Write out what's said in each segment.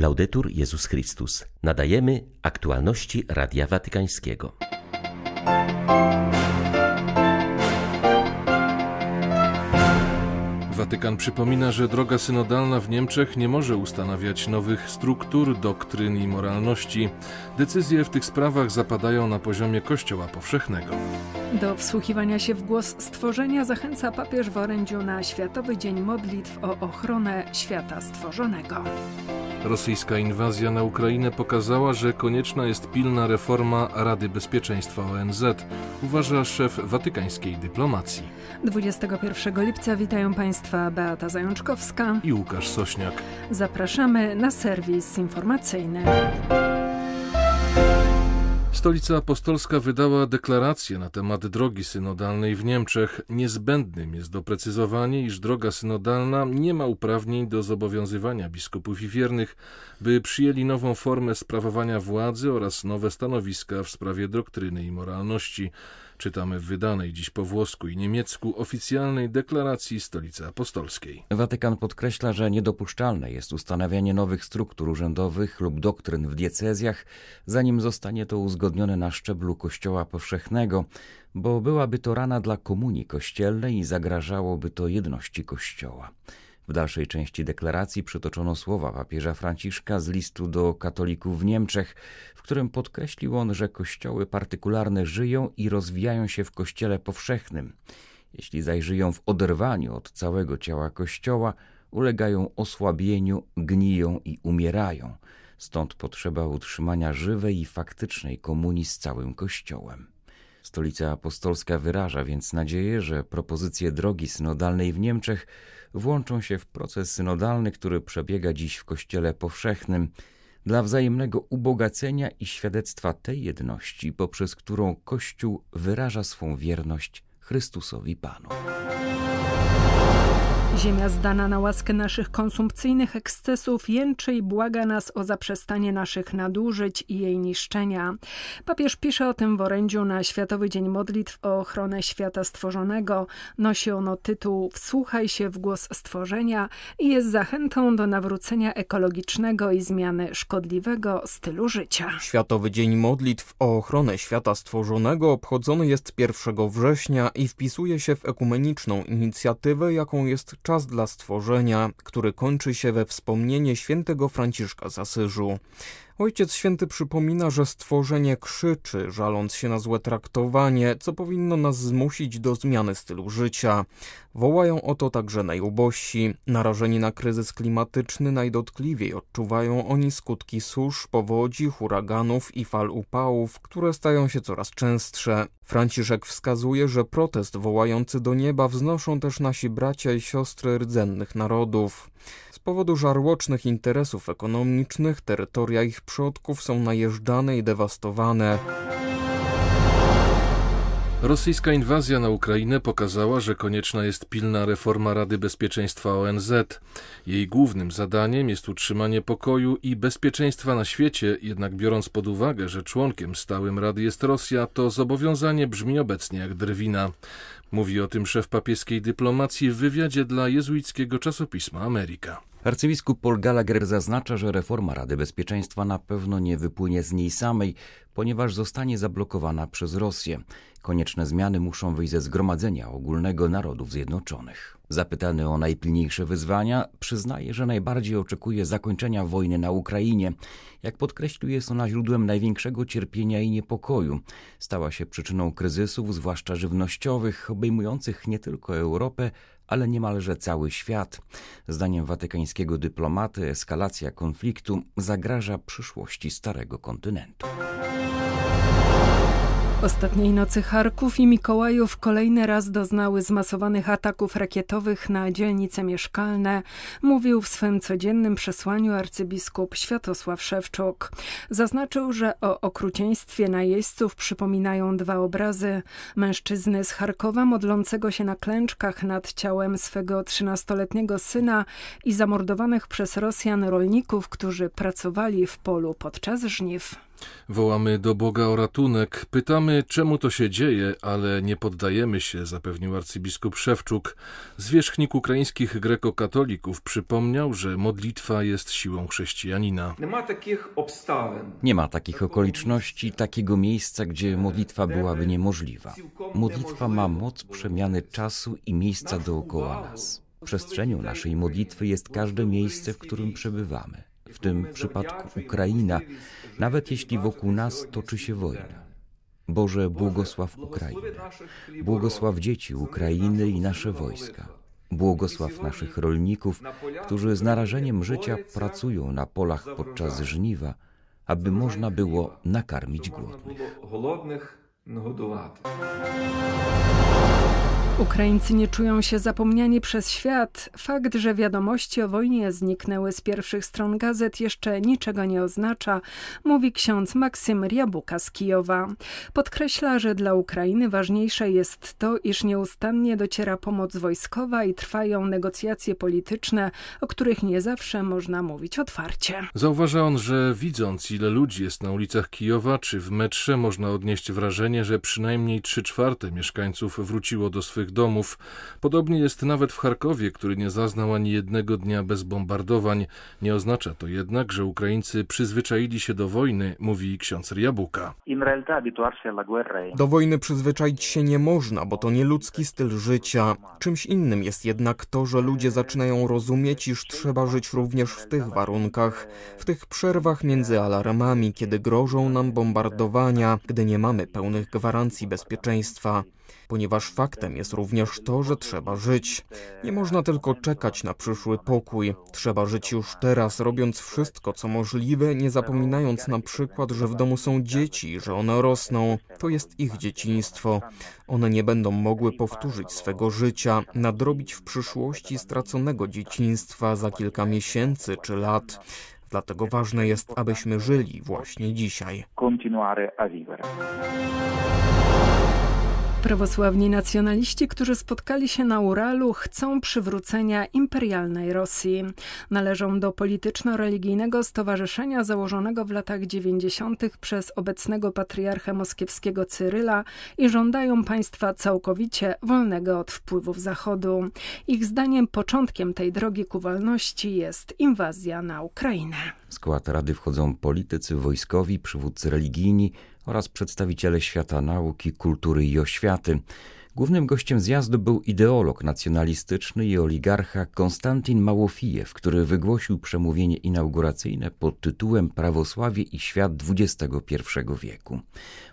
Laudetur Jezus Chrystus. Nadajemy aktualności Radia Watykańskiego. Watykan przypomina, że droga synodalna w Niemczech nie może ustanawiać nowych struktur, doktryn i moralności. Decyzje w tych sprawach zapadają na poziomie Kościoła Powszechnego. Do wsłuchiwania się w głos stworzenia zachęca papież w orędziu na Światowy Dzień Modlitw o ochronę świata stworzonego. Rosyjska inwazja na Ukrainę pokazała, że konieczna jest pilna reforma Rady Bezpieczeństwa ONZ, uważa szef watykańskiej dyplomacji. 21 lipca witają Państwa Beata Zajączkowska i Łukasz Sośniak. Zapraszamy na serwis informacyjny. Stolica Apostolska wydała deklarację na temat drogi synodalnej w Niemczech. Niezbędnym jest doprecyzowanie, iż droga synodalna nie ma uprawnień do zobowiązywania biskupów i wiernych, by przyjęli nową formę sprawowania władzy oraz nowe stanowiska w sprawie doktryny i moralności. Czytamy w wydanej dziś po włosku i niemiecku oficjalnej deklaracji Stolicy Apostolskiej. Watykan podkreśla, że niedopuszczalne jest ustanawianie nowych struktur urzędowych lub doktryn w diecezjach, zanim zostanie to uzgodnione na szczeblu Kościoła Powszechnego, bo byłaby to rana dla komunii kościelnej i zagrażałoby to jedności Kościoła. W dalszej części deklaracji przytoczono słowa papieża Franciszka z listu do katolików w Niemczech, w którym podkreślił on, że kościoły partykularne żyją i rozwijają się w kościele powszechnym. Jeśli zaś żyją w oderwaniu od całego ciała kościoła, ulegają osłabieniu, gniją i umierają. Stąd potrzeba utrzymania żywej i faktycznej komunii z całym kościołem. Stolica Apostolska wyraża więc nadzieję, że propozycje drogi synodalnej w Niemczech włączą się w proces synodalny, który przebiega dziś w Kościele Powszechnym, dla wzajemnego ubogacenia i świadectwa tej jedności, poprzez którą Kościół wyraża swą wierność Chrystusowi Panu. Ziemia zdana na łaskę naszych konsumpcyjnych ekscesów jęczy i błaga nas o zaprzestanie naszych nadużyć i jej niszczenia. Papież pisze o tym w orędziu na Światowy Dzień Modlitw o ochronę świata stworzonego. Nosi ono tytuł Wsłuchaj się w głos stworzenia i jest zachętą do nawrócenia ekologicznego i zmiany szkodliwego stylu życia. Światowy Dzień Modlitw o ochronę świata stworzonego obchodzony jest 1 września i wpisuje się w ekumeniczną inicjatywę, jaką jest czas dla stworzenia, który kończy się we wspomnienie świętego Franciszka z Asyżu. Ojciec Święty przypomina, że stworzenie krzyczy, żaląc się na złe traktowanie, co powinno nas zmusić do zmiany stylu życia. Wołają o to także najubożsi. Narażeni na kryzys klimatyczny najdotkliwiej odczuwają oni skutki susz, powodzi, huraganów i fal upałów, które stają się coraz częstsze. Franciszek wskazuje, że protest wołający do nieba wznoszą też nasi bracia i siostry rdzennych narodów. Powodu żarłocznych interesów ekonomicznych terytoria ich przodków są najeżdżane i dewastowane. Rosyjska inwazja na Ukrainę pokazała, że konieczna jest pilna reforma Rady Bezpieczeństwa ONZ. Jej głównym zadaniem jest utrzymanie pokoju i bezpieczeństwa na świecie, jednak biorąc pod uwagę, że członkiem stałym Rady jest Rosja, to zobowiązanie brzmi obecnie jak drwina. Mówi o tym szef papieskiej dyplomacji w wywiadzie dla jezuickiego czasopisma Ameryka. Arcybiskup Paul Gallagher zaznacza, że reforma Rady Bezpieczeństwa na pewno nie wypłynie z niej samej, ponieważ zostanie zablokowana przez Rosję. Konieczne zmiany muszą wyjść ze Zgromadzenia Ogólnego Narodów Zjednoczonych. Zapytany o najpilniejsze wyzwania, przyznaje, że najbardziej oczekuje zakończenia wojny na Ukrainie. Jak podkreślił, jest ona źródłem największego cierpienia i niepokoju. Stała się przyczyną kryzysów, zwłaszcza żywnościowych, obejmujących nie tylko Europę, ale niemalże cały świat. Zdaniem watykańskiego dyplomaty eskalacja konfliktu zagraża przyszłości Starego Kontynentu. Ostatniej nocy Charków i Mikołajów kolejny raz doznały zmasowanych ataków rakietowych na dzielnice mieszkalne, mówił w swym codziennym przesłaniu arcybiskup Światosław Szewczuk. Zaznaczył, że o okrucieństwie najeźdźców przypominają dwa obrazy. Mężczyzny z Charkowa modlącego się na klęczkach nad ciałem swego trzynastoletniego syna i zamordowanych przez Rosjan rolników, którzy pracowali w polu podczas żniw. Wołamy do Boga o ratunek, pytamy, czemu to się dzieje, ale nie poddajemy się, zapewnił arcybiskup Szewczuk. Zwierzchnik ukraińskich grekokatolików przypomniał, że modlitwa jest siłą chrześcijanina. Nie ma takich okoliczności, takiego miejsca, gdzie modlitwa byłaby niemożliwa. Modlitwa ma moc przemiany czasu i miejsca dookoła nas. Przestrzenią naszej modlitwy jest każde miejsce, w którym przebywamy. W tym przypadku Ukraina, nawet jeśli wokół nas toczy się wojna. Boże, błogosław Ukrainę. Błogosław dzieci Ukrainy i nasze wojska. Błogosław naszych rolników, którzy z narażeniem życia pracują na polach podczas żniwa, aby można było nakarmić głodnych. Ukraińcy nie czują się zapomniani przez świat. Fakt, że wiadomości o wojnie zniknęły z pierwszych stron gazet jeszcze niczego nie oznacza, mówi ksiądz Maksym Riabuka z Kijowa. Podkreśla, że dla Ukrainy ważniejsze jest to, iż nieustannie dociera pomoc wojskowa i trwają negocjacje polityczne, o których nie zawsze można mówić otwarcie. Zauważa on, że widząc ile ludzi jest na ulicach Kijowa czy w metrze, można odnieść wrażenie, że przynajmniej trzy czwarte mieszkańców wróciło do swych domów. Podobnie jest nawet w Charkowie, który nie zaznał ani jednego dnia bez bombardowań. Nie oznacza to jednak, że Ukraińcy przyzwyczaili się do wojny, mówi ksiądz Riabuka. Do wojny przyzwyczaić się nie można, bo to nie ludzki styl życia. Czymś innym jest jednak to, że ludzie zaczynają rozumieć, iż trzeba żyć również w tych warunkach, w tych przerwach między alarmami, kiedy grożą nam bombardowania, gdy nie mamy pełnych gwarancji bezpieczeństwa ponieważ faktem jest również to, że trzeba żyć. Nie można tylko czekać na przyszły pokój. Trzeba żyć już teraz, robiąc wszystko, co możliwe, nie zapominając na przykład, że w domu są dzieci, że one rosną. To jest ich dzieciństwo. One nie będą mogły powtórzyć swego życia, nadrobić w przyszłości straconego dzieciństwa za kilka miesięcy czy lat. Dlatego ważne jest, abyśmy żyli właśnie dzisiaj. Continuare a vivere. Prawosławni nacjonaliści, którzy spotkali się na Uralu, chcą przywrócenia imperialnej Rosji. Należą do polityczno-religijnego stowarzyszenia założonego w latach 90. przez obecnego patriarchę moskiewskiego Cyryla i żądają państwa całkowicie wolnego od wpływów Zachodu. Ich zdaniem początkiem tej drogi ku wolności jest inwazja na Ukrainę. W skład rady wchodzą politycy, wojskowi, przywódcy religijni, oraz przedstawiciele świata nauki, kultury i oświaty. Głównym gościem zjazdu był ideolog nacjonalistyczny i oligarcha Konstantin Małofijew, który wygłosił przemówienie inauguracyjne pod tytułem Prawosławie i świat XXI wieku.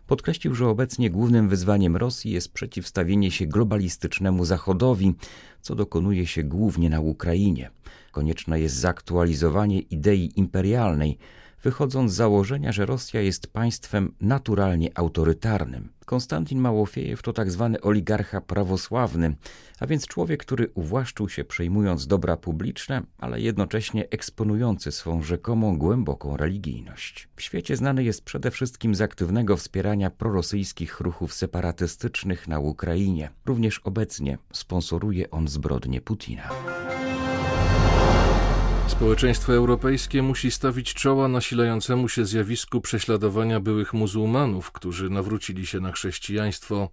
Podkreślił, że obecnie głównym wyzwaniem Rosji jest przeciwstawienie się globalistycznemu Zachodowi, co dokonuje się głównie na Ukrainie. Konieczne jest zaktualizowanie idei imperialnej, wychodząc z założenia, że Rosja jest państwem naturalnie autorytarnym. Konstantin Małofiejew to tak zwany oligarcha prawosławny, a więc człowiek, który uwłaszczył się przejmując dobra publiczne, ale jednocześnie eksponujący swą rzekomą głęboką religijność. W świecie znany jest przede wszystkim z aktywnego wspierania prorosyjskich ruchów separatystycznych na Ukrainie. Również obecnie sponsoruje on zbrodnie Putina. Społeczeństwo europejskie musi stawić czoła nasilającemu się zjawisku prześladowania byłych muzułmanów, którzy nawrócili się na chrześcijaństwo.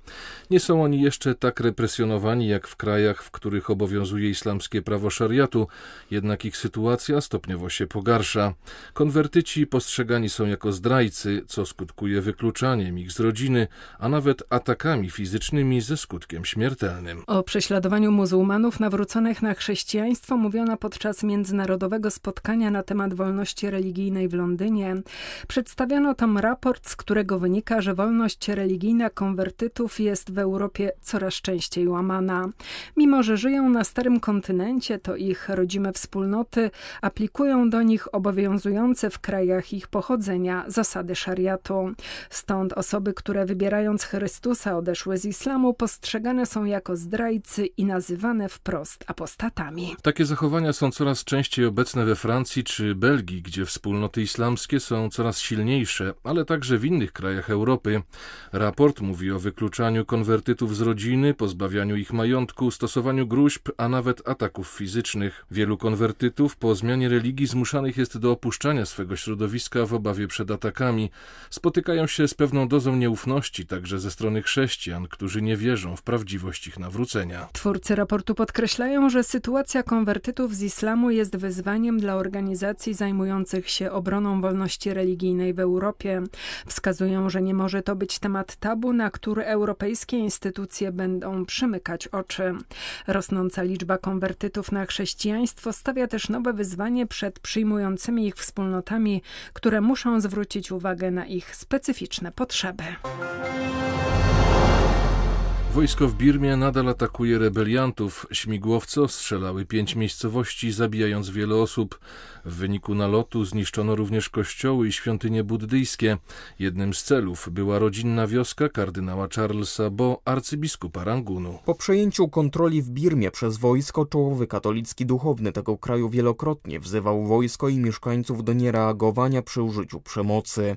Nie są oni jeszcze tak represjonowani jak w krajach, w których obowiązuje islamskie prawo szariatu, jednak ich sytuacja stopniowo się pogarsza. Konwertyci postrzegani są jako zdrajcy, co skutkuje wykluczaniem ich z rodziny, a nawet atakami fizycznymi ze skutkiem śmiertelnym. O prześladowaniu muzułmanów nawróconych na chrześcijaństwo mówiono podczas międzynarodowego międzynarodowego spotkania na temat wolności religijnej w Londynie. Przedstawiono tam raport, z którego wynika, że wolność religijna konwertytów jest w Europie coraz częściej łamana. Mimo, że żyją na starym kontynencie, to ich rodzime wspólnoty aplikują do nich obowiązujące w krajach ich pochodzenia zasady szariatu. Stąd osoby, które wybierając Chrystusa odeszły z islamu, postrzegane są jako zdrajcy i nazywane wprost apostatami. Takie zachowania są coraz częściej obecne we Francji czy Belgii, gdzie wspólnoty islamskie są coraz silniejsze, ale także w innych krajach Europy. Raport mówi o wykluczaniu konwertytów z rodziny, pozbawianiu ich majątku, stosowaniu gruźb, a nawet ataków fizycznych. Wielu konwertytów po zmianie religii zmuszanych jest do opuszczania swego środowiska w obawie przed atakami. Spotykają się z pewną dozą nieufności także ze strony chrześcijan, którzy nie wierzą w prawdziwość ich nawrócenia. Twórcy raportu podkreślają, że sytuacja konwertytów z islamu jest wyzwaniem dla organizacji zajmujących się obroną wolności religijnej w Europie. Wskazują, że nie może to być temat tabu, na który europejskie instytucje będą przymykać oczy. Rosnąca liczba konwertytów na chrześcijaństwo stawia też nowe wyzwanie przed przyjmującymi ich wspólnotami, które muszą zwrócić uwagę na ich specyficzne potrzeby. Wojsko w Birmie nadal atakuje rebeliantów. Śmigłowce ostrzelały pięć miejscowości, zabijając wiele osób. W wyniku nalotu zniszczono również kościoły i świątynie buddyjskie. Jednym z celów była rodzinna wioska kardynała Charlesa Bo, arcybiskupa Rangunu. Po przejęciu kontroli w Birmie przez wojsko, czołowy katolicki duchowny tego kraju wielokrotnie wzywał wojsko i mieszkańców do niereagowania przy użyciu przemocy.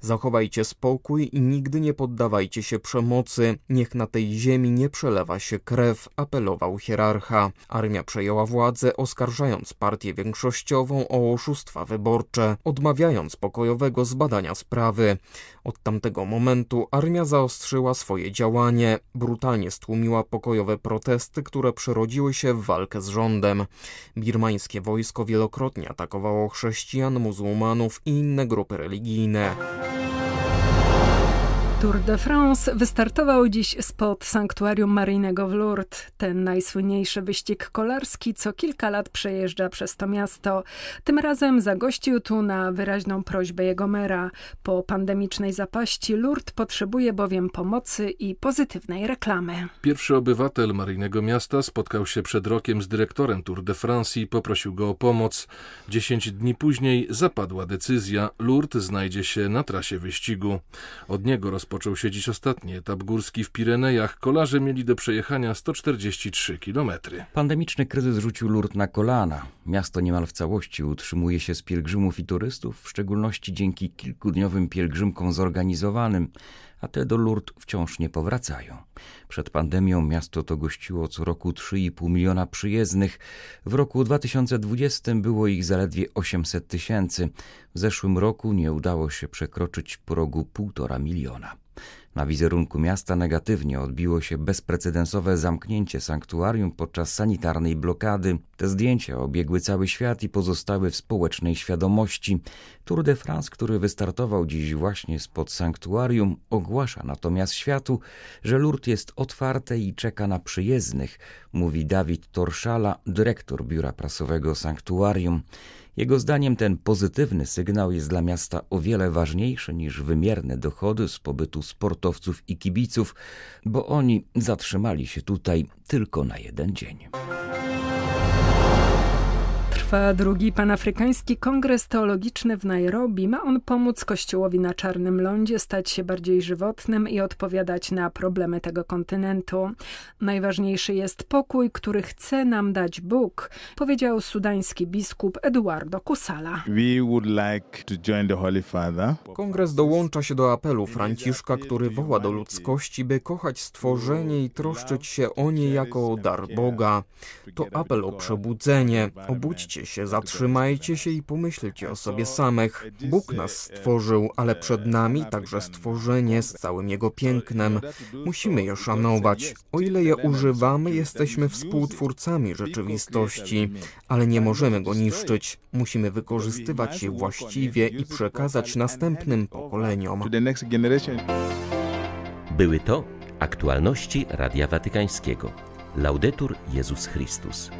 Zachowajcie spokój i nigdy nie poddawajcie się przemocy. Niech na tej ziemi nie przelewa się krew, apelował hierarcha. Armia przejęła władzę, oskarżając partię większościową o oszustwa wyborcze, odmawiając pokojowego zbadania sprawy. Od tamtego momentu armia zaostrzyła swoje działanie, brutalnie stłumiła pokojowe protesty, które przerodziły się w walkę z rządem. Birmańskie wojsko wielokrotnie atakowało chrześcijan, muzułmanów i inne grupy religijne. you Tour de France wystartował dziś spod sanktuarium maryjnego w Lourdes. Ten najsłynniejszy wyścig kolarski co kilka lat przejeżdża przez to miasto. Tym razem zagościł tu na wyraźną prośbę jego mera. Po pandemicznej zapaści Lourdes potrzebuje bowiem pomocy i pozytywnej reklamy. Pierwszy obywatel maryjnego miasta spotkał się przed rokiem z dyrektorem Tour de France i poprosił go o pomoc. Dziesięć dni później zapadła decyzja. Lourdes znajdzie się na trasie wyścigu. Od niego roz rozpoczął się dziś ostatni etap górski w Pirenejach. Kolarze mieli do przejechania 143 km. Pandemiczny kryzys rzucił Lourdes na kolana. Miasto niemal w całości utrzymuje się z pielgrzymów i turystów, w szczególności dzięki kilkudniowym pielgrzymkom zorganizowanym a te do Lourdes wciąż nie powracają. Przed pandemią miasto to gościło co roku 3,5 miliona przyjezdnych. W roku 2020 było ich zaledwie 800 tysięcy. W zeszłym roku nie udało się przekroczyć progu 1,5 miliona. Na wizerunku miasta negatywnie odbiło się bezprecedensowe zamknięcie sanktuarium podczas sanitarnej blokady. Te zdjęcia obiegły cały świat i pozostały w społecznej świadomości. Tour de France, który wystartował dziś właśnie spod sanktuarium, ogłasza natomiast światu, że Lourdes jest otwarte i czeka na przyjezdnych, mówi Dawid Torszala, dyrektor biura prasowego sanktuarium. Jego zdaniem ten pozytywny sygnał jest dla miasta o wiele ważniejszy niż wymierne dochody z pobytu sportowców i kibiców, bo oni zatrzymali się tutaj tylko na jeden dzień. Trwa drugi panafrykański kongres teologiczny w Nairobi. Ma on pomóc Kościołowi na Czarnym Lądzie stać się bardziej żywotnym i odpowiadać na problemy tego kontynentu. Najważniejszy jest pokój, który chce nam dać Bóg, powiedział sudański biskup Eduardo Kusala. Kongres dołącza się do apelu Franciszka, który woła do ludzkości, by kochać stworzenie i troszczyć się o nie jako o dar Boga. To apel o przebudzenie. Obudźcie się, zatrzymajcie się i pomyślcie o sobie samych. Bóg nas stworzył, ale przed nami także stworzenie z całym jego pięknem. Musimy je szanować. O ile je używamy, jesteśmy współtwórcami rzeczywistości, ale nie możemy go niszczyć. Musimy wykorzystywać je właściwie i przekazać następnym pokoleniom. Były to aktualności Radia Watykańskiego. Laudetur Jezus Chrystus.